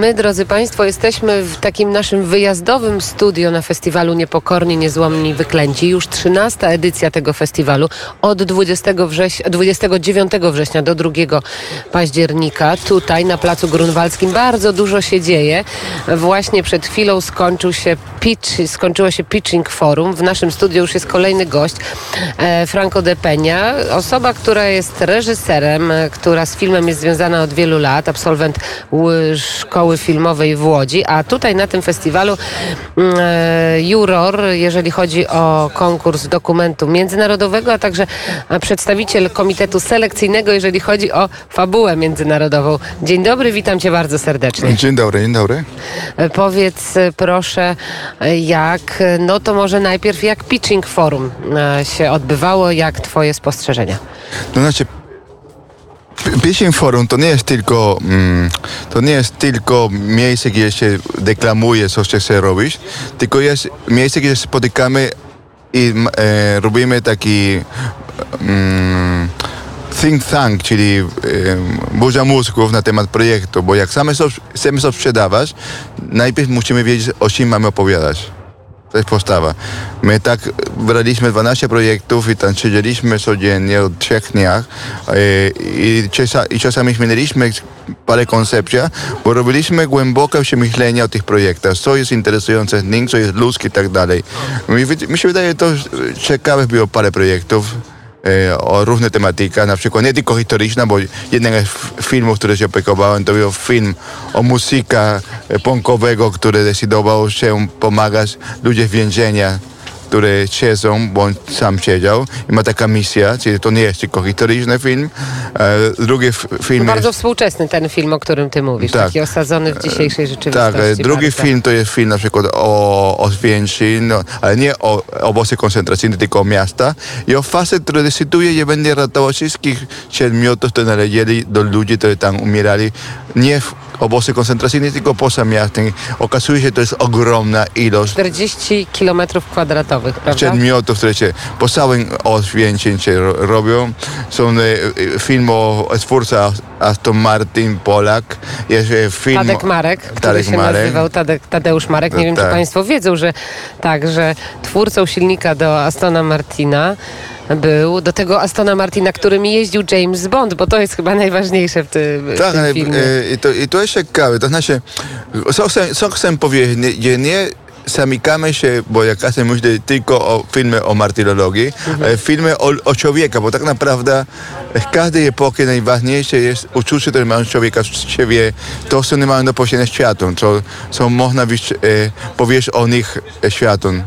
My, drodzy Państwo, jesteśmy w takim naszym wyjazdowym studio na festiwalu Niepokorni, Niezłomni, Wyklęci. Już 13 edycja tego festiwalu od 20 wrześ 29 września do 2 października. Tutaj na Placu Grunwaldzkim bardzo dużo się dzieje. Właśnie przed chwilą skończył się pitch, skończyło się pitching forum. W naszym studiu już jest kolejny gość, e, Franco de Peña. Osoba, która jest reżyserem, e, która z filmem jest związana od wielu lat, absolwent ł- szkoły filmowej w Łodzi, a tutaj na tym festiwalu mm, e, juror, jeżeli chodzi o konkurs dokumentu międzynarodowego, a także przedstawiciel komitetu selekcyjnego, jeżeli chodzi o fabułę międzynarodową. Dzień dobry, witam cię bardzo serdecznie. Dzień dobry, dzień dobry. E, Powiedz e, proszę, jak, no to może najpierw jak pitching forum się odbywało, jak twoje spostrzeżenia? To znaczy, Pitching Forum to nie jest tylko, mm, to nie jest tylko miejsce, gdzie się deklamuje, co się chce robić, tylko jest miejsce, gdzie spotykamy i m, e, robimy taki mm, think tank, czyli e, burza mózgów na temat projektu, bo jak same coś, chcemy coś sprzedawać, najpierw musimy wiedzieć, o czym mamy opowiadać. To jest postawa. My tak braliśmy 12 projektów i tam siedzieliśmy codziennie od trzech dniach e, i, i czasami zmieniliśmy parę koncepcji, bo robiliśmy głębokie przemyślenia o tych projektach, co jest interesujące z nim, co jest ludzkie i tak dalej. Mi, mi się wydaje, to ciekawych było parę projektów e, o różne tematyki, na przykład nie tylko historyczna, bo jeden z filmów, który się opiekowałem, to był film o muzyka e, punkowego, który decydował się pomagać ludziom w więzienia, które siedzą, on sam siedział i ma taka misja, czyli to nie jest tylko historyczny film. E, drugi film Bardzo jest... współczesny ten film, o którym ty mówisz, Tak. taki osadzony w dzisiejszej Tak, rzeczywistości. e, drugi bardzo. film to jest film na przykład o Oswięcim, no, ale nie o obozy koncentracyjne, tylko o miasta i o fazie, które decyduje, że będzie ratować wszystkich przedmiotów, które należeli do ludzi, którzy tam umierali, nie w obozy koncentracyjne, tylko poza miastem. Okazuje się, że to jest ogromna ilość 40 kilometrów kwadratowych, prawda? przedmiotów, które się po całym ro- robią. Są e, e, film o twórca Aston Martin, Polak. Jest e, film... Tadek Marek, który Tadek się Marek. nazywał Tadek, Tadeusz Marek. Nie wiem, czy tak. Państwo wiedzą, że tak, że twórcą silnika do Astona Martina był do tego Astona Martina, którym jeździł James Bond, bo to jest chyba najważniejsze w tym, w Tak, tym ale filmie. e, i, to, i to jest ciekawe. To znaczy, co chcę, co chcę powiedzieć, nie zamykamy się, bo jak czasem myślę tylko o filmie o martyrologii, ale filmy o, o człowieka, bo tak naprawdę w każdej epoce najważniejsze jest uczucie, które ma człowieka w siebie, to, co nie mają do poświęcenia światu, co, co można wiesz, e, powiedzieć o nich e, światom, e,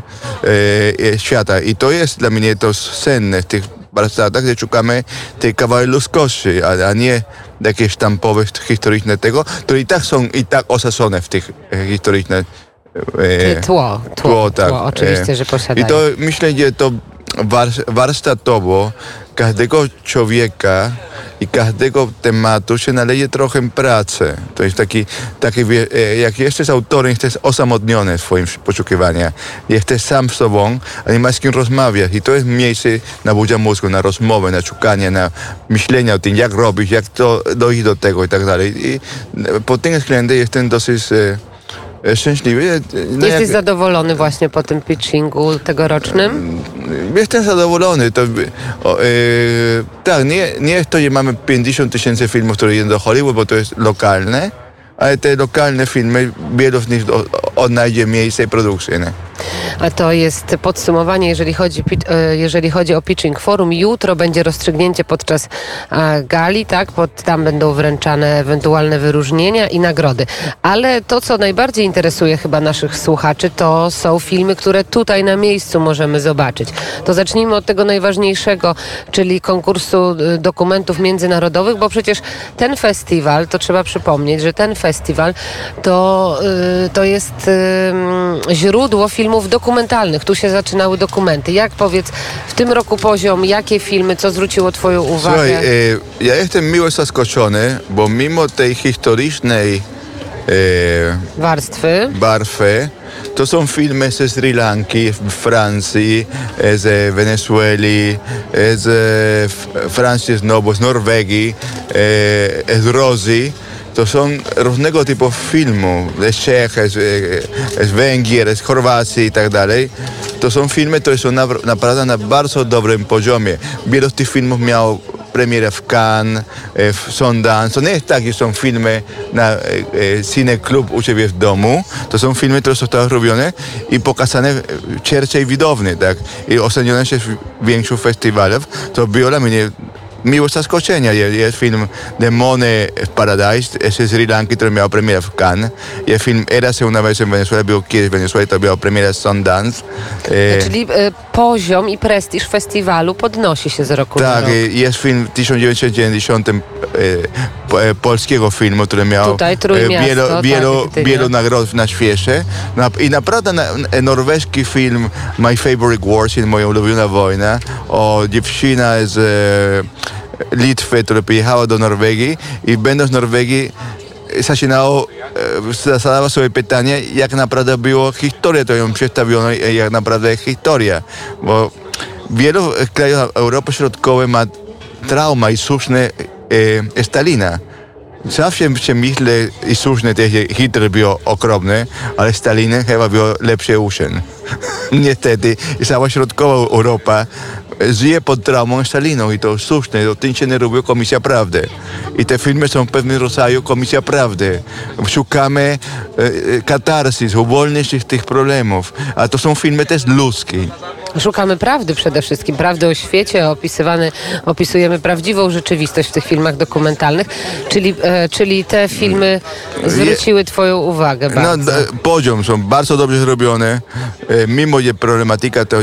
e, świata. I to jest dla mnie to cenne w tych warsztatach, gdzie szukamy tej kawałek ludzkości, a, a nie jakieś sztampowe, historyczne tego, które i tak są i tak osadzone w tych e, historyczne e, Tło, tło, tło, tak. oczywiście, E, że posiadają. I to myślę, że to war, warsztatowo każdego człowieka i każdego tematu się naleje trochę pracy. To jest taki, taki e, jak jesteś autorem, jesteś osamotniony w swoim poszukiwaniach. Jesteś sam z sobą, a nie masz z kim rozmawiać. I to jest miejsce na budzia mózgu, na rozmowę, na szukanie, na myślenie o tym, jak robić, jak to dojść do tego i tak dalej. I e, pod tym względem jestem dosyć e, e, szczęśliwy. E, no Jesteś jak- zadowolony właśnie po tym pitchingu tegorocznym? Jestem zadowolony. To, o, e, tak, nie, nie jest to, że mamy 50 tysięcy filmów, które idą do Hollywood, bo to jest lokalne, ale te lokalne filmy, wielu z nich odnajdzie miejsce produkcyjne. A to jest podsumowanie, jeżeli chodzi, e, jeżeli chodzi o Pitching Forum. Jutro będzie rozstrzygnięcie podczas e, gali, tak? Pod, tam będą wręczane ewentualne wyróżnienia i nagrody. Ale to, co najbardziej interesuje chyba naszych słuchaczy, to są filmy, które tutaj na miejscu możemy zobaczyć. To zacznijmy od tego najważniejszego, czyli konkursu e, dokumentów międzynarodowych, bo przecież ten festiwal, to trzeba przypomnieć, że ten festiwal to, to jest źródło filmów dokumentalnych. Tu się zaczynały dokumenty. Jak powiedz, w tym roku poziom, jakie filmy, co zwróciło Twoją uwagę? Słuchaj, e, ja jestem miło zaskoczony, bo mimo tej historycznej e, Warstwy. barwy, to są filmy ze Sri Lanki, z Francji, e, z Wenezueli, e, z Francji znowu, z Norwegii, e, z Rosji. To są różnego typu filmu, z Czech, z, z Węgier, z Chorwacji i tak dalej. To są filmy, które są na, naprawdę na bardzo dobrym poziomie. Wiele z tych filmów miało premierę w Cannes, e, w Sundance. To nie jest tak, że są filmy na e, e, Cine Club u Ciebie w domu. To są filmy, które zostały robione i pokazane w szerszej widowni, tak? I ocenione się w większych festiwalach. To było dla mnie miło zaskoczenia. Jest, jest film Demony w Paradise z Sri Lanki, który miał premierę w Cannes. Jest film Érase una vez en Venezuela, był kiedyś w Wenezueli, to miał premierę Sundance. E, Czyli e, poziom i prestiż festiwalu podnosi się z roku na tak, rok. e, jest film w 1990 e, po- e, polskiego filmu, który miał Tutaj Trójmiasto, wielu, tak, wielu, Gdynia. wielu nagród na świecie. Na, I naprawdę na, na, norweski film My Favorite War, czyli moja ulubiona wojna, o dziewczyna z e, Litwy, która pojechała do Norwegii i będąc w Norwegii zaczynało, e, zadała sobie pytanie, jak naprawdę była historia, to ją przedstawiono, jak naprawdę jest historia. Bo wielu krajów Europy Środkowej ma trauma i słuszne e, Stalina. Zawsze się myśli i słusznie że Hitler był okropny, ale Stalin chyba był lepszy uczeń. Niestety, cała środkowa Europa żyje pod traumą Stalinu i to słuszne, o tym się nie robiła Komisja Prawdy. I te filmy są pewnym rodzaju Komisja Prawdy. Szukamy e, katarsis, uwolnić się z tych problemów, a to są filmy też ludzkie. Szukamy prawdy przede wszystkim, prawdy o świecie, opisywany, opisujemy prawdziwą rzeczywistość w tych filmach dokumentalnych, czyli, e, czyli te filmy zwróciły twoją uwagę No, bardzo. d- poziom są bardzo dobrze zrobione. E, Mimo, że problematyka to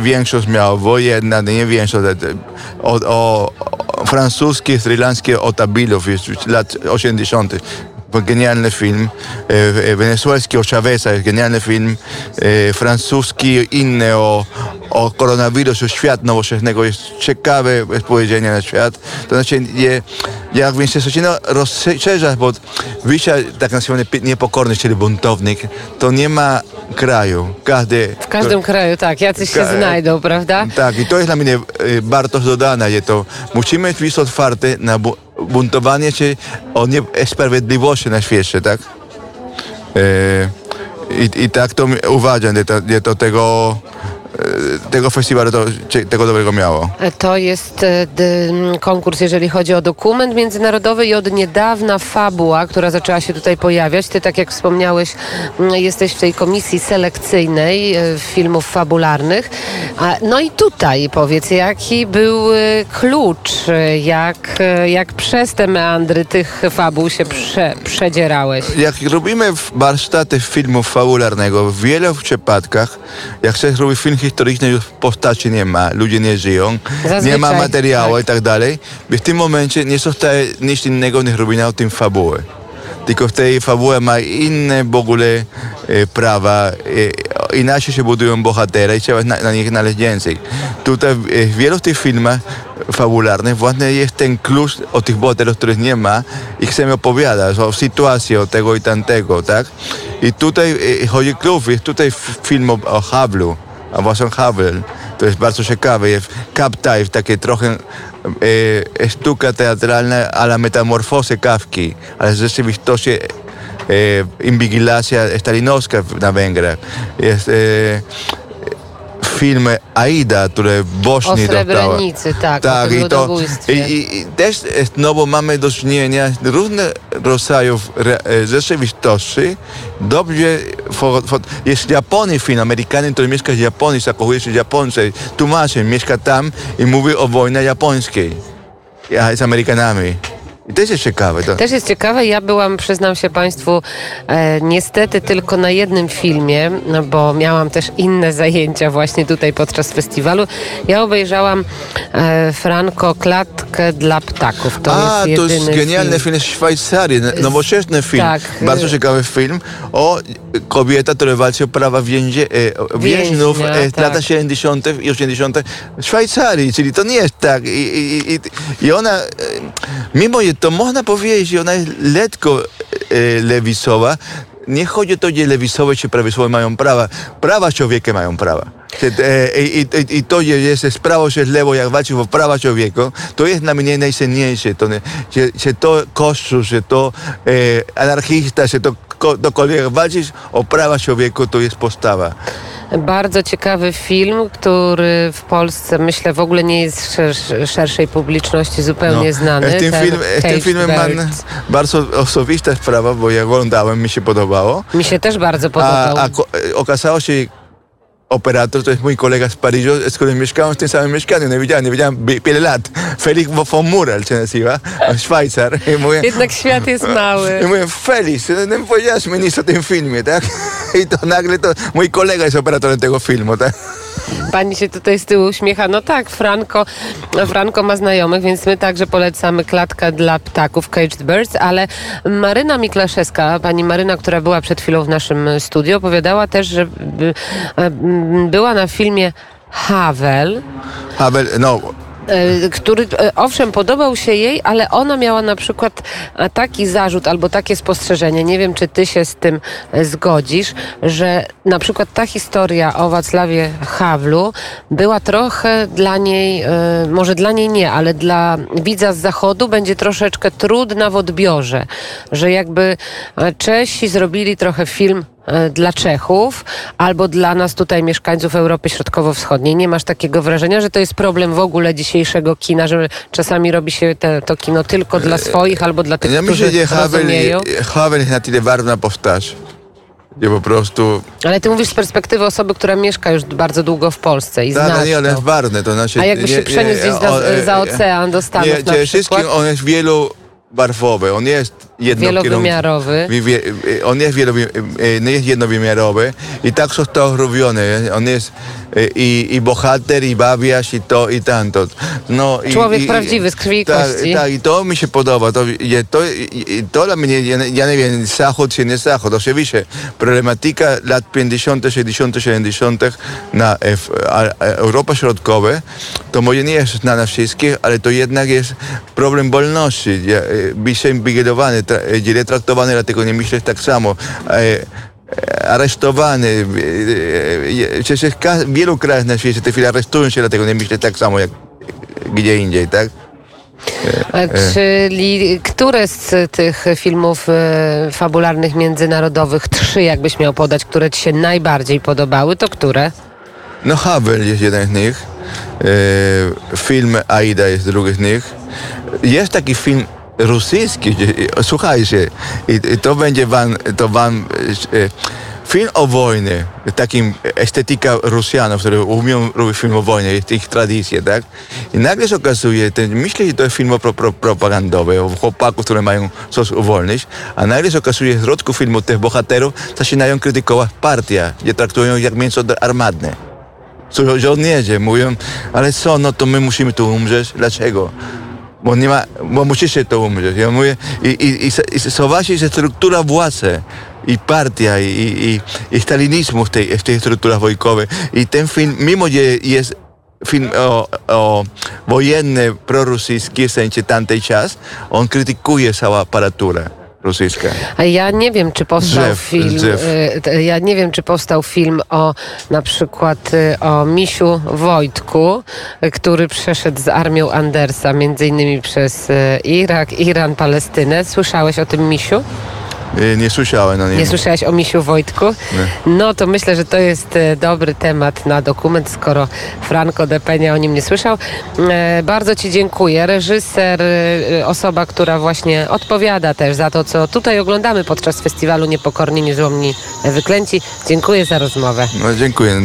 większość miała wojenna, nie większość. O, o, o francuskie, srilanskie o Tabilów jest z lat 80. Genialny film. E, Wenezuelski o Chaveza jest genialny film. E, francuski inny o, o koronawirusie, świat nowoczesnego jest ciekawe spojrzenie na świat. To znaczy, je, jak więc się zaczyna rozszerzać, bo wyjścia tak nazywany niepokorny, czyli buntownik, to nie ma kraju. Każdy... W każdym kraju, tak, jacyś się Ka- znajdą, prawda? Tak, i to jest dla mnie e, wartość dodana, że to musimy być otwarty na buntowanie się o niesprawiedliwości na świecie, tak? E, i, I tak to uważam, że to tego, tego festiwalu to, tego dobrego miało. To jest e, konkurs, jeżeli chodzi o dokument międzynarodowy i od niedawna fabuła, która zaczęła się tutaj pojawiać. Ty, tak jak wspomniałeś, jesteś w tej komisji selekcyjnej e, filmów fabularnych. No i tutaj powiedz, jaki był e, klucz, e, jak, e, jak przez te meandry tych fabuł się prze, przedzierałeś? Jak robimy warsztaty filmu fabularnego, w wielu przypadkach, jak chcesz robić film historyczny, już postaci nie ma, ludzie nie żyją, nie ma Zazwyczaj, materiału tak. i tak dalej. W tym momencie nie zostaje nic innego niż robienia o tym fabuły. Tylko w tej fabułze ma inne w ogóle e, prawa, e, inaczej się budują bohatery i trzeba na, na nich znaleźć więcej. Tutaj w, e, w wielu tych filmach fabularnych właśnie jest ten klucz o tych bohaterów, których nie ma i chcemy opowiadać o sytuacji, o tego i tamtego, tak? I tutaj e, chodzi klub, jest tutaj film o, o Havlu, a właśnie Havel. To jest bardzo ciekawe. Jest Captive, takie trochę e, sztuka teatralna, ale metamorfosy Kawki, ale w rzeczywistości e, inwigilacja stalinowska na Węgrzech. Jest e, film Aida, które w Bośni O. Srebrenicy, tak, o tym i, to, i, i, i też e, znowu mamy do czynienia z różnych rodzajów re, e, rzeczywistości. Dobrze, fo, fo, jest Japonii film, Amerykanin, który mieszka w Japonii, zakochuje się w Japonce, tłumaczy, mieszka tam i mówi o wojnie japońskiej ja, z Amerykanami. I to jest ciekawe. To, Też jest ciekawe, ja byłam, przyznam się Państwu, e, niestety tylko na jednym filmie, no bo miałam też inne zajęcia właśnie tutaj podczas festiwalu. Ja obejrzałam e, Franco Klatkę dla ptaków. To A, jest to jest genialny film. film z Szwajcarii, no- nowoczesny film. tak. Bardzo ciekawy film o kobieta, która walczy o prawa więzie, e, więźniów Więźnia, e, tak. latach 70. i 80. w Szwajcarii, czyli to nie jest tak. I, i, i, i ona, e, mimo że to można powiedzieć, że ona jest lekko e, lewicowa, nie chodzi o to, gdzie lewicowe czy prawicowe mają prawa. Prawa człowieka mają prawa. Że, e, I, i, I to, że jest prawo, czy z lewo, jak walczyć o prawa człowieka, to jest na mnie najcenniejsze. To, że, że to kościół, że to e, anarchista, że to ko- dokolwiek walczyć o prawa człowieka, to jest postawa. Bardzo ciekawy film, który w Polsce myślę w ogóle nie jest szer- szerszej publiczności zupełnie znany. W tym, Ten film, tym filmie mam bardzo osobista sprawa, bo ja oglądałem, mi się podobało. Mi się też bardzo A, podobał. a ko- e, okazało się, operator to jest mój kolega z Paryżu, z którym mieszkałem w tym samym mieszkaniu. Nie widziałem, nie widziałem wiele lat. Felix von Mural się nazywa, Szwajcar. I mówię, Jednak świat jest i mały. mówię, Felix, nie powiedziałeś mi nic o tym filmie, tak? I to nagle to mój kolega jest operatorem tego filmu, tak? Pani się tutaj z tyłu uśmiecha. No tak, Franco, Franco ma znajomych, więc my także polecamy klatkę dla ptaków Caged Birds, ale Maryna Miklaszewska, pani Maryna, która była przed chwilą w naszym studiu, opowiadała też, że y, była na filmie Havel, Havel, no, e, który e, owszem podobał się jej, ale ona miała na przykład e, taki zarzut albo takie spostrzeżenie, nie wiem czy ty się z tym e, zgodzisz, że na przykład ta historia o Wacławie Hawlu była trochę dla niej, e, może dla niej nie, ale dla widza z zachodu będzie troszeczkę trudna w odbiorze, że jakby e, Czesi zrobili trochę film e, dla Czechów albo dla nas tutaj mieszkańców Europy Środkowo-Wschodniej. Nie masz takiego wrażenia, że to jest problem w ogóle dzisiejszego kina, że czasami robi się te, to kino tylko dla swoich albo dla tych, ja myślę, którzy że Havel, rozumieją? Havel jest na tyle ważna postać, że po prostu... Ale ty mówisz z perspektywy osoby, która mieszka już bardzo długo w Polsce i Tak, znasz no nie, on to. jest ważny, to znaczy... A jakby się nie- przeniósł nie, gdzieś za, on, e, ocean do Stanów Nie, na wszystkim on jest wielobarwowy, on nie jest. Wielowymiarowy. Wi- wie- On jest, e, nie jest jednowymiarowy i tak został robiony. On jest e, i, i bohater, i bawiarz, i to, i tamto. No, Człowiek i, prawdziwy, z krwi i tak, kości. Tak, i to mi się podoba. To, to, to dla mnie, ja, nie wiem, zachód czy nie zachód. Oczywiście, problematyka lat 50., 60., 70. na e, w, a, Europa Środkowa, to może nie jest znana wszystkich, ale to jednak jest problem wolności. Ja, e, tra, e, źle traktowany, dlatego nie myślę tak samo. E, e, aresztowany. e, Przecież w wielu krajach na świecie te chwile aresztują się, dlatego nie myślę tak samo jak gdzie indziej, tak? Czyli które z tych filmów fabularnych międzynarodowych, trzy jakbyś miał podać, które ci się najbardziej podobały, to które? No Havel jest jeden z nich. Film Aida jest drugi z nich. Jest taki film rosyjski, słuchajcie, to będzie wam, to wam e, film o wojnie, takim estetyka Rosjanów, którzy umieją robić film o wojnie, ich tradycja, tak? I nagle się okazuje, ten, myślę, że to jest film pro, pro, propagandowy, o chłopaków, które mają coś uwolnić, a nagle się okazuje, że w środku filmu tych bohaterów zaczynają krytykować partia, gdzie traktują jak mięso armatne. Słuchaj, żołnierze mówią, ale co, no to my musimy tu umrzeć. Dlaczego? Bo nie ma, bo musicie to umrzeć. Ja mówię, i, i, i, i zobaczcie, że struktura władzy i partia i, i, i stalinizmu w tej, w tej strukturach wojskowych. I ten film, mimo że jest film o, o wojenny, prorosyjski w sensie tamtej czas, on krytykuje całą aparaturę rosyjską. A ja nie wiem, czy powstał Drzew, film. drzew. e, Ja nie wiem, czy powstał film o na przykład e, o Misiu Wojtku, który przeszedł z armią Andersa, między innymi przez e, Irak, Iran, Palestynę. Słyszałeś o tym Misiu? Y, Nie słyszałem o nim. Nie słyszałeś o Misiu Wojtku? No to myślę, że to jest e, dobry temat na dokument, skoro Franco de Peña o nim nie słyszał. E, Bardzo Ci dziękuję. Reżyser, e, osoba, która właśnie odpowiada też za to, co tutaj oglądamy podczas festiwalu Niepokorni, Niezłomni, Wyklęci. Dziękuję za rozmowę. No, dziękuję.